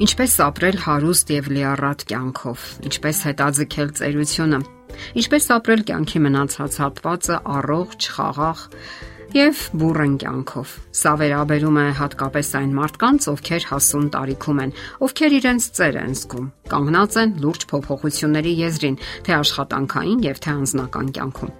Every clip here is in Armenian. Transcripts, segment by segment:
Ինչպես ապրել հարուստ եւ լիառատ կյանքով, ինչպես հետաձգել ծերությունը, ինչպես ապրել կյանքի մնացած հատվածը առողջ, խաղաղ եւ բուրըն կյանքով։ Սա վերաբերում է հատկապես այն մարդկանց, ովքեր հասուն տարիքում են, ովքեր իրենց ծեր են զգում, կանգնած են լուրջ փոփոխությունների եզրին, թե աշխատանքային եւ թե անձնական կյանքում։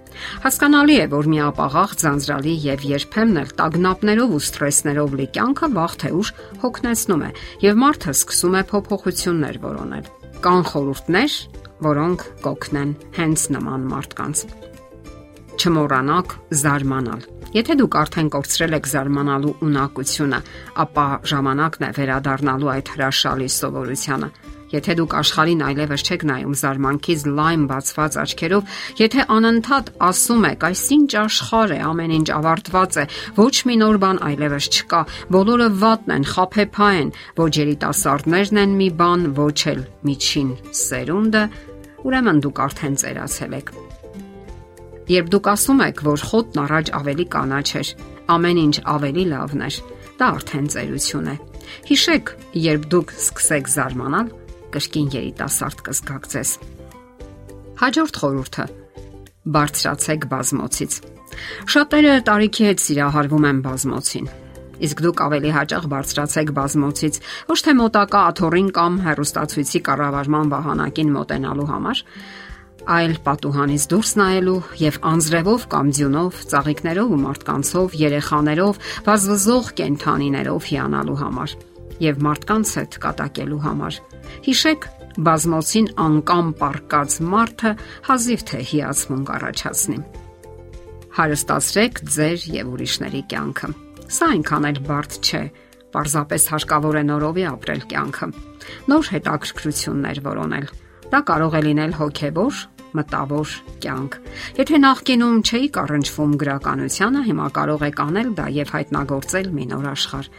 Հասկանալի է, որ միապաղաղ ձանձրալի եւ երբեմն էլ տագնապներով ու սթրեսներով լի կյանքը վաղ թե ուշ հոգնեցնում է եւ մարդը սկսում է փոփոխություններ որոնել։ Կան խորհուրդներ, որոնք կօգնեն հենց նման մարդկանց։ Չմոռանաք զարմանալ Եթե դուք արդեն կորցրել եք զարմանալու ունակությունը, ապա ժամանակն է վերադառնալու այդ հրաշալի սովորությանը։ Եթե դուք աշխարհին այլևս չեք նայում զարմանքից լայն բացված աչքերով, եթե անընդհատ ասում եք, այս ինչ աշխարհ է, ամեն ինչ ավարտված է, ոչ մի նոր բան այլևս չկա, բոլորը վատն են, խափեփա են, ոչ երիտասարդներն են մի բան, ոչ էլ միջին սերունդը, ուրեմն դուք արդեն ծերացել եք։ Երբ դուք ասում եք, որ խոտն առաջ ավելի կանաչ էր, ամեն ինչ ավելի լավն էր, դա արդեն ծերություն է։ Հիշեք, երբ դուք սկսեք զարմանալ, կրկին երիտասարդ կզգաք ձեզ։ Հաջորդ խորհուրդը՝ բարձրացեք բազմոցից։ Շատերը տարիքի հետ սիրահարվում են բազմոցին։ Իսկ դուք ավելի հաճախ բարձրացեք բազմոցից ոչ թե մոտակա աթոռին կամ հերոստացույցի կառավարման վահանակին մոտենալու համար, այլ պատուհանից դուրս նայելու եւ անձրևով կամ ձյունով, ծաղիկներով ու մարդկանցով, երեխաներով, վազվզող կենթանիներով հիանալու համար եւ մարդկանց հետ կատակելու համար։ Հիշեք, բազմոցին անկամ պարկած մարդը հազիվ թե հիացմունք առաջացնի։ Հարստացրեք ձեր եւ ուրիշների կյանքը։ Սա այնքան էլ բարդ չէ, Պարզապես հարկավոր է նորովի ապրել կյանքը։ Նոր հետաքրքրություններ որոնել Դա կարող է լինել հոգեվոր, մտավոր կյանք։ Եթե նախկինում չէի առնչվում գրականությանը, հիմա կարող եք անել դա եւ հայտնագործել մի նոր աշխարհ։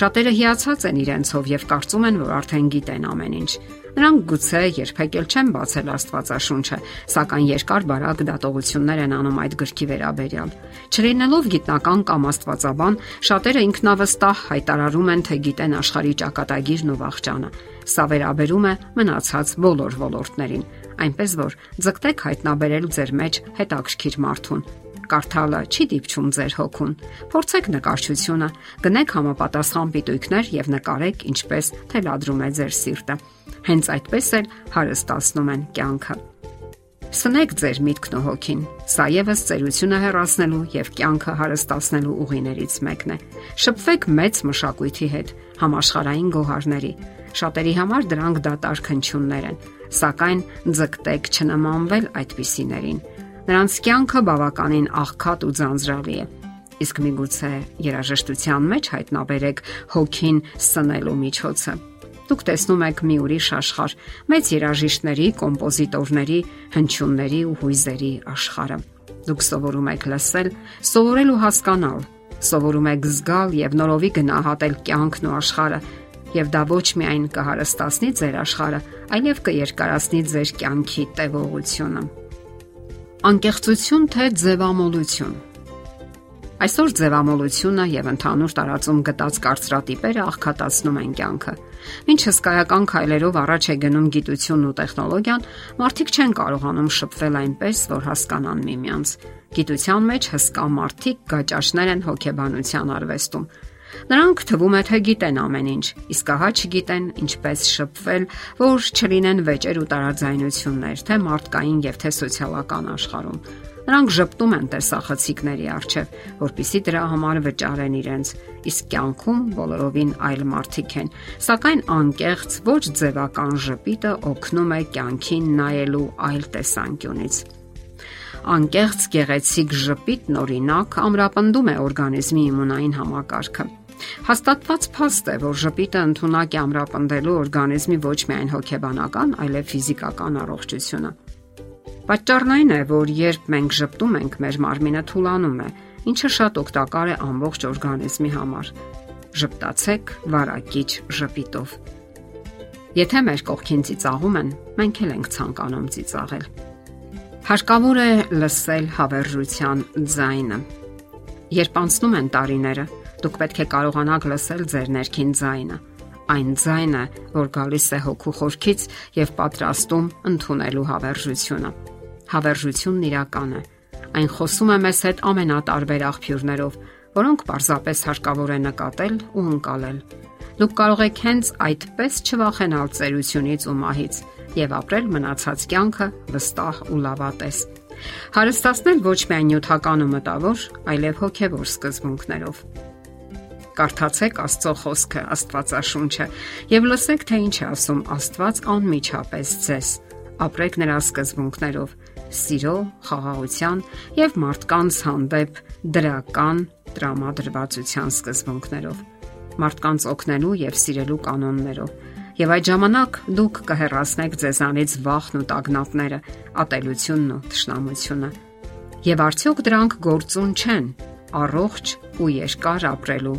Շատերը հիացած են իրենցով եւ կարծում են, որ արդեն գիտեն ամեն ինչ։ Նրանք գուցե երբեք էլ չեն բացել Աստվածաշունչը, սակայն երկար բարակ դատողություններ են անում այդ գրքի վերաբերյալ։ Չլինելով գիտնական կամ աստվածաբան, շատերը ինքնավստահ հայտարարում են, թե գիտեն աշխարհի ճակատագիրն ու վաղճանը։ Սա վերաբերում է մնացած բոլոր ոլորտներին, այնպես որ ձգտեք հայտնաբերել ձեր մեջ հետաքրքիր մարդուն, կարդալը չի դիպչում ձեր հոգուն։ Փորձեք նկարչությունը, գնեք համապատասխան պիտույքներ եւ նկարեք ինչպես թելադրում է ձեր սիրտը։ Հենց այդպես էլ հարստացնում են կյանքը։ Սնեք ձեր միտքն ու հոգին։ Սա եւս ծերությունը հեռացնելու եւ կյանքը հարստացնելու ուղիներից մեկն է։ Շփվեք մեծ մշակույթի հետ, համաշխարային գոհարների, Շատերի համար դրանք դատարկ հնչյուններ են, սակայն ձգտեք չնմանվել այդպիսիներին։ Նրանց կյանքը բավականին աղքատ ու ձանձրալի է։ Իսկ միգուցե երաժշտության մեջ հայտնաբերեք հոգին սնելու միջոցը։ Դուք տեսնում եք մի ուրիշ աշխարհ, մեծ երաժիշտների, կոմպոզիտորների, հնչյունների ու հույզերի աշխարհը։ Դուք սովորում եք լսել, սովորել ու հասկանալ, սովորում եք զգալ եւ նորովի գնահատել կյանքն ու աշխարհը, եւ դա ոչ միայն կհարստացնի ձեր աշխարհը, այլև կերկարացնի ձեր կյանքի տևողությունը։ Անկեղծություն թե ձևամոլություն Այսօր ձևամոլությունը եւ ընդհանուր տարածում գտած կարծրատիպերը աղքատացնում են կյանքը։ Ինչ հսկայական քայլերով առաջ է գնում գիտությունն ու տեխնոլոգիան, մարդիկ չեն կարողանում շփվել այնպես, որ հասկանան միմյանց։ Գիտության մեջ հսկա մարդիկ գաճաշներ են հոգեբանության արվեստում Նրանք թվում է թե գիտեն ամեն ինչ, իսկ ահա չգիտեն ինչպես շփվել, որ չլինեն վեճեր ու տարաձայնություններ, թե մարդկային եւ թե սոցիալական աշխարհում։ Նրանք ճպտում են տեսախցիկների արչև, որpիսի դրա համար վճարեն իրենց, իսկ կյանքում բոլորովին այլ մարդիկ են։ Սակայն անկեղծ ոչ ձևական ժպիտը օգնում է կյանքին նայելու այլ տեսանկյունից անկեղծ գեղեցիկ ժպիտն օրինակ ամրապնդում է օրգանիզմի իմունային համակարգը։ Հաստատված փաստ է, որ ժպիտը ընդունակ է ամրապնդելու օրգանիզմի ոչ միայն հոգեբանական, այլև ֆիզիկական առողջությունը։ Պատճառն այն է, որ երբ մենք ժպտում ենք, մեր մարմինը թուլանում է, ինչը շատ օգտակար է ամբողջ օրգանիզմի համար։ Ժպտացեք վարակիչ ժպիտով։ Եթե մեր կողքին ծիծաղում են, մենք էլ ենք ցանկանում ծիծաղել։ Հարկավոր է լսել հավերժության ձայնը։ Երբ անցնում են տարիները, Դուք պետք է կարողանաք լսել ձեր ներքին ձայնը։ այն ձայնը, որ գալիս է հոգու խորքից եւ պատրաստում ընդունելու հավերժությունը։ Հավերժությունն իրական է։ Այն խոսում է մեզ հետ ամենատարբեր աղբյուրներով, որոնք պարզապես հարկավոր է նկատել ու ընկալել։ Դուք կարող եք հենց այդպես չվախենալ ծերությունից ու մահից եւ ապրել մնացած կյանքը վստահ ու լավատես։ Հարստացնել ոչ միայն նյութական ու մտավոր, այլև հոգեվոր սկզբունքներով։ Կարդացեք Աստծո խոսքը, Աստվածաշունչը եւ լսեք, թե ինչ է ասում Աստված անմիջապես ձեզ։ Ապրեք նրա սկզբունքներով՝ սիրո, խաղաղության եւ մարդկանց հանդեպ դրական տրամադրվածության սկզբունքներով. Մարդկանց օգնելու եւ սիրելու կանոններով Եվ այդ ժամանակ դուք կհեռացնեք ձեզանից վախն ու տագնապները, ատելությունն ու թշնամությունը։ Եվ արդյոք դրանք գործուն չեն առողջ ու երկար ապրելու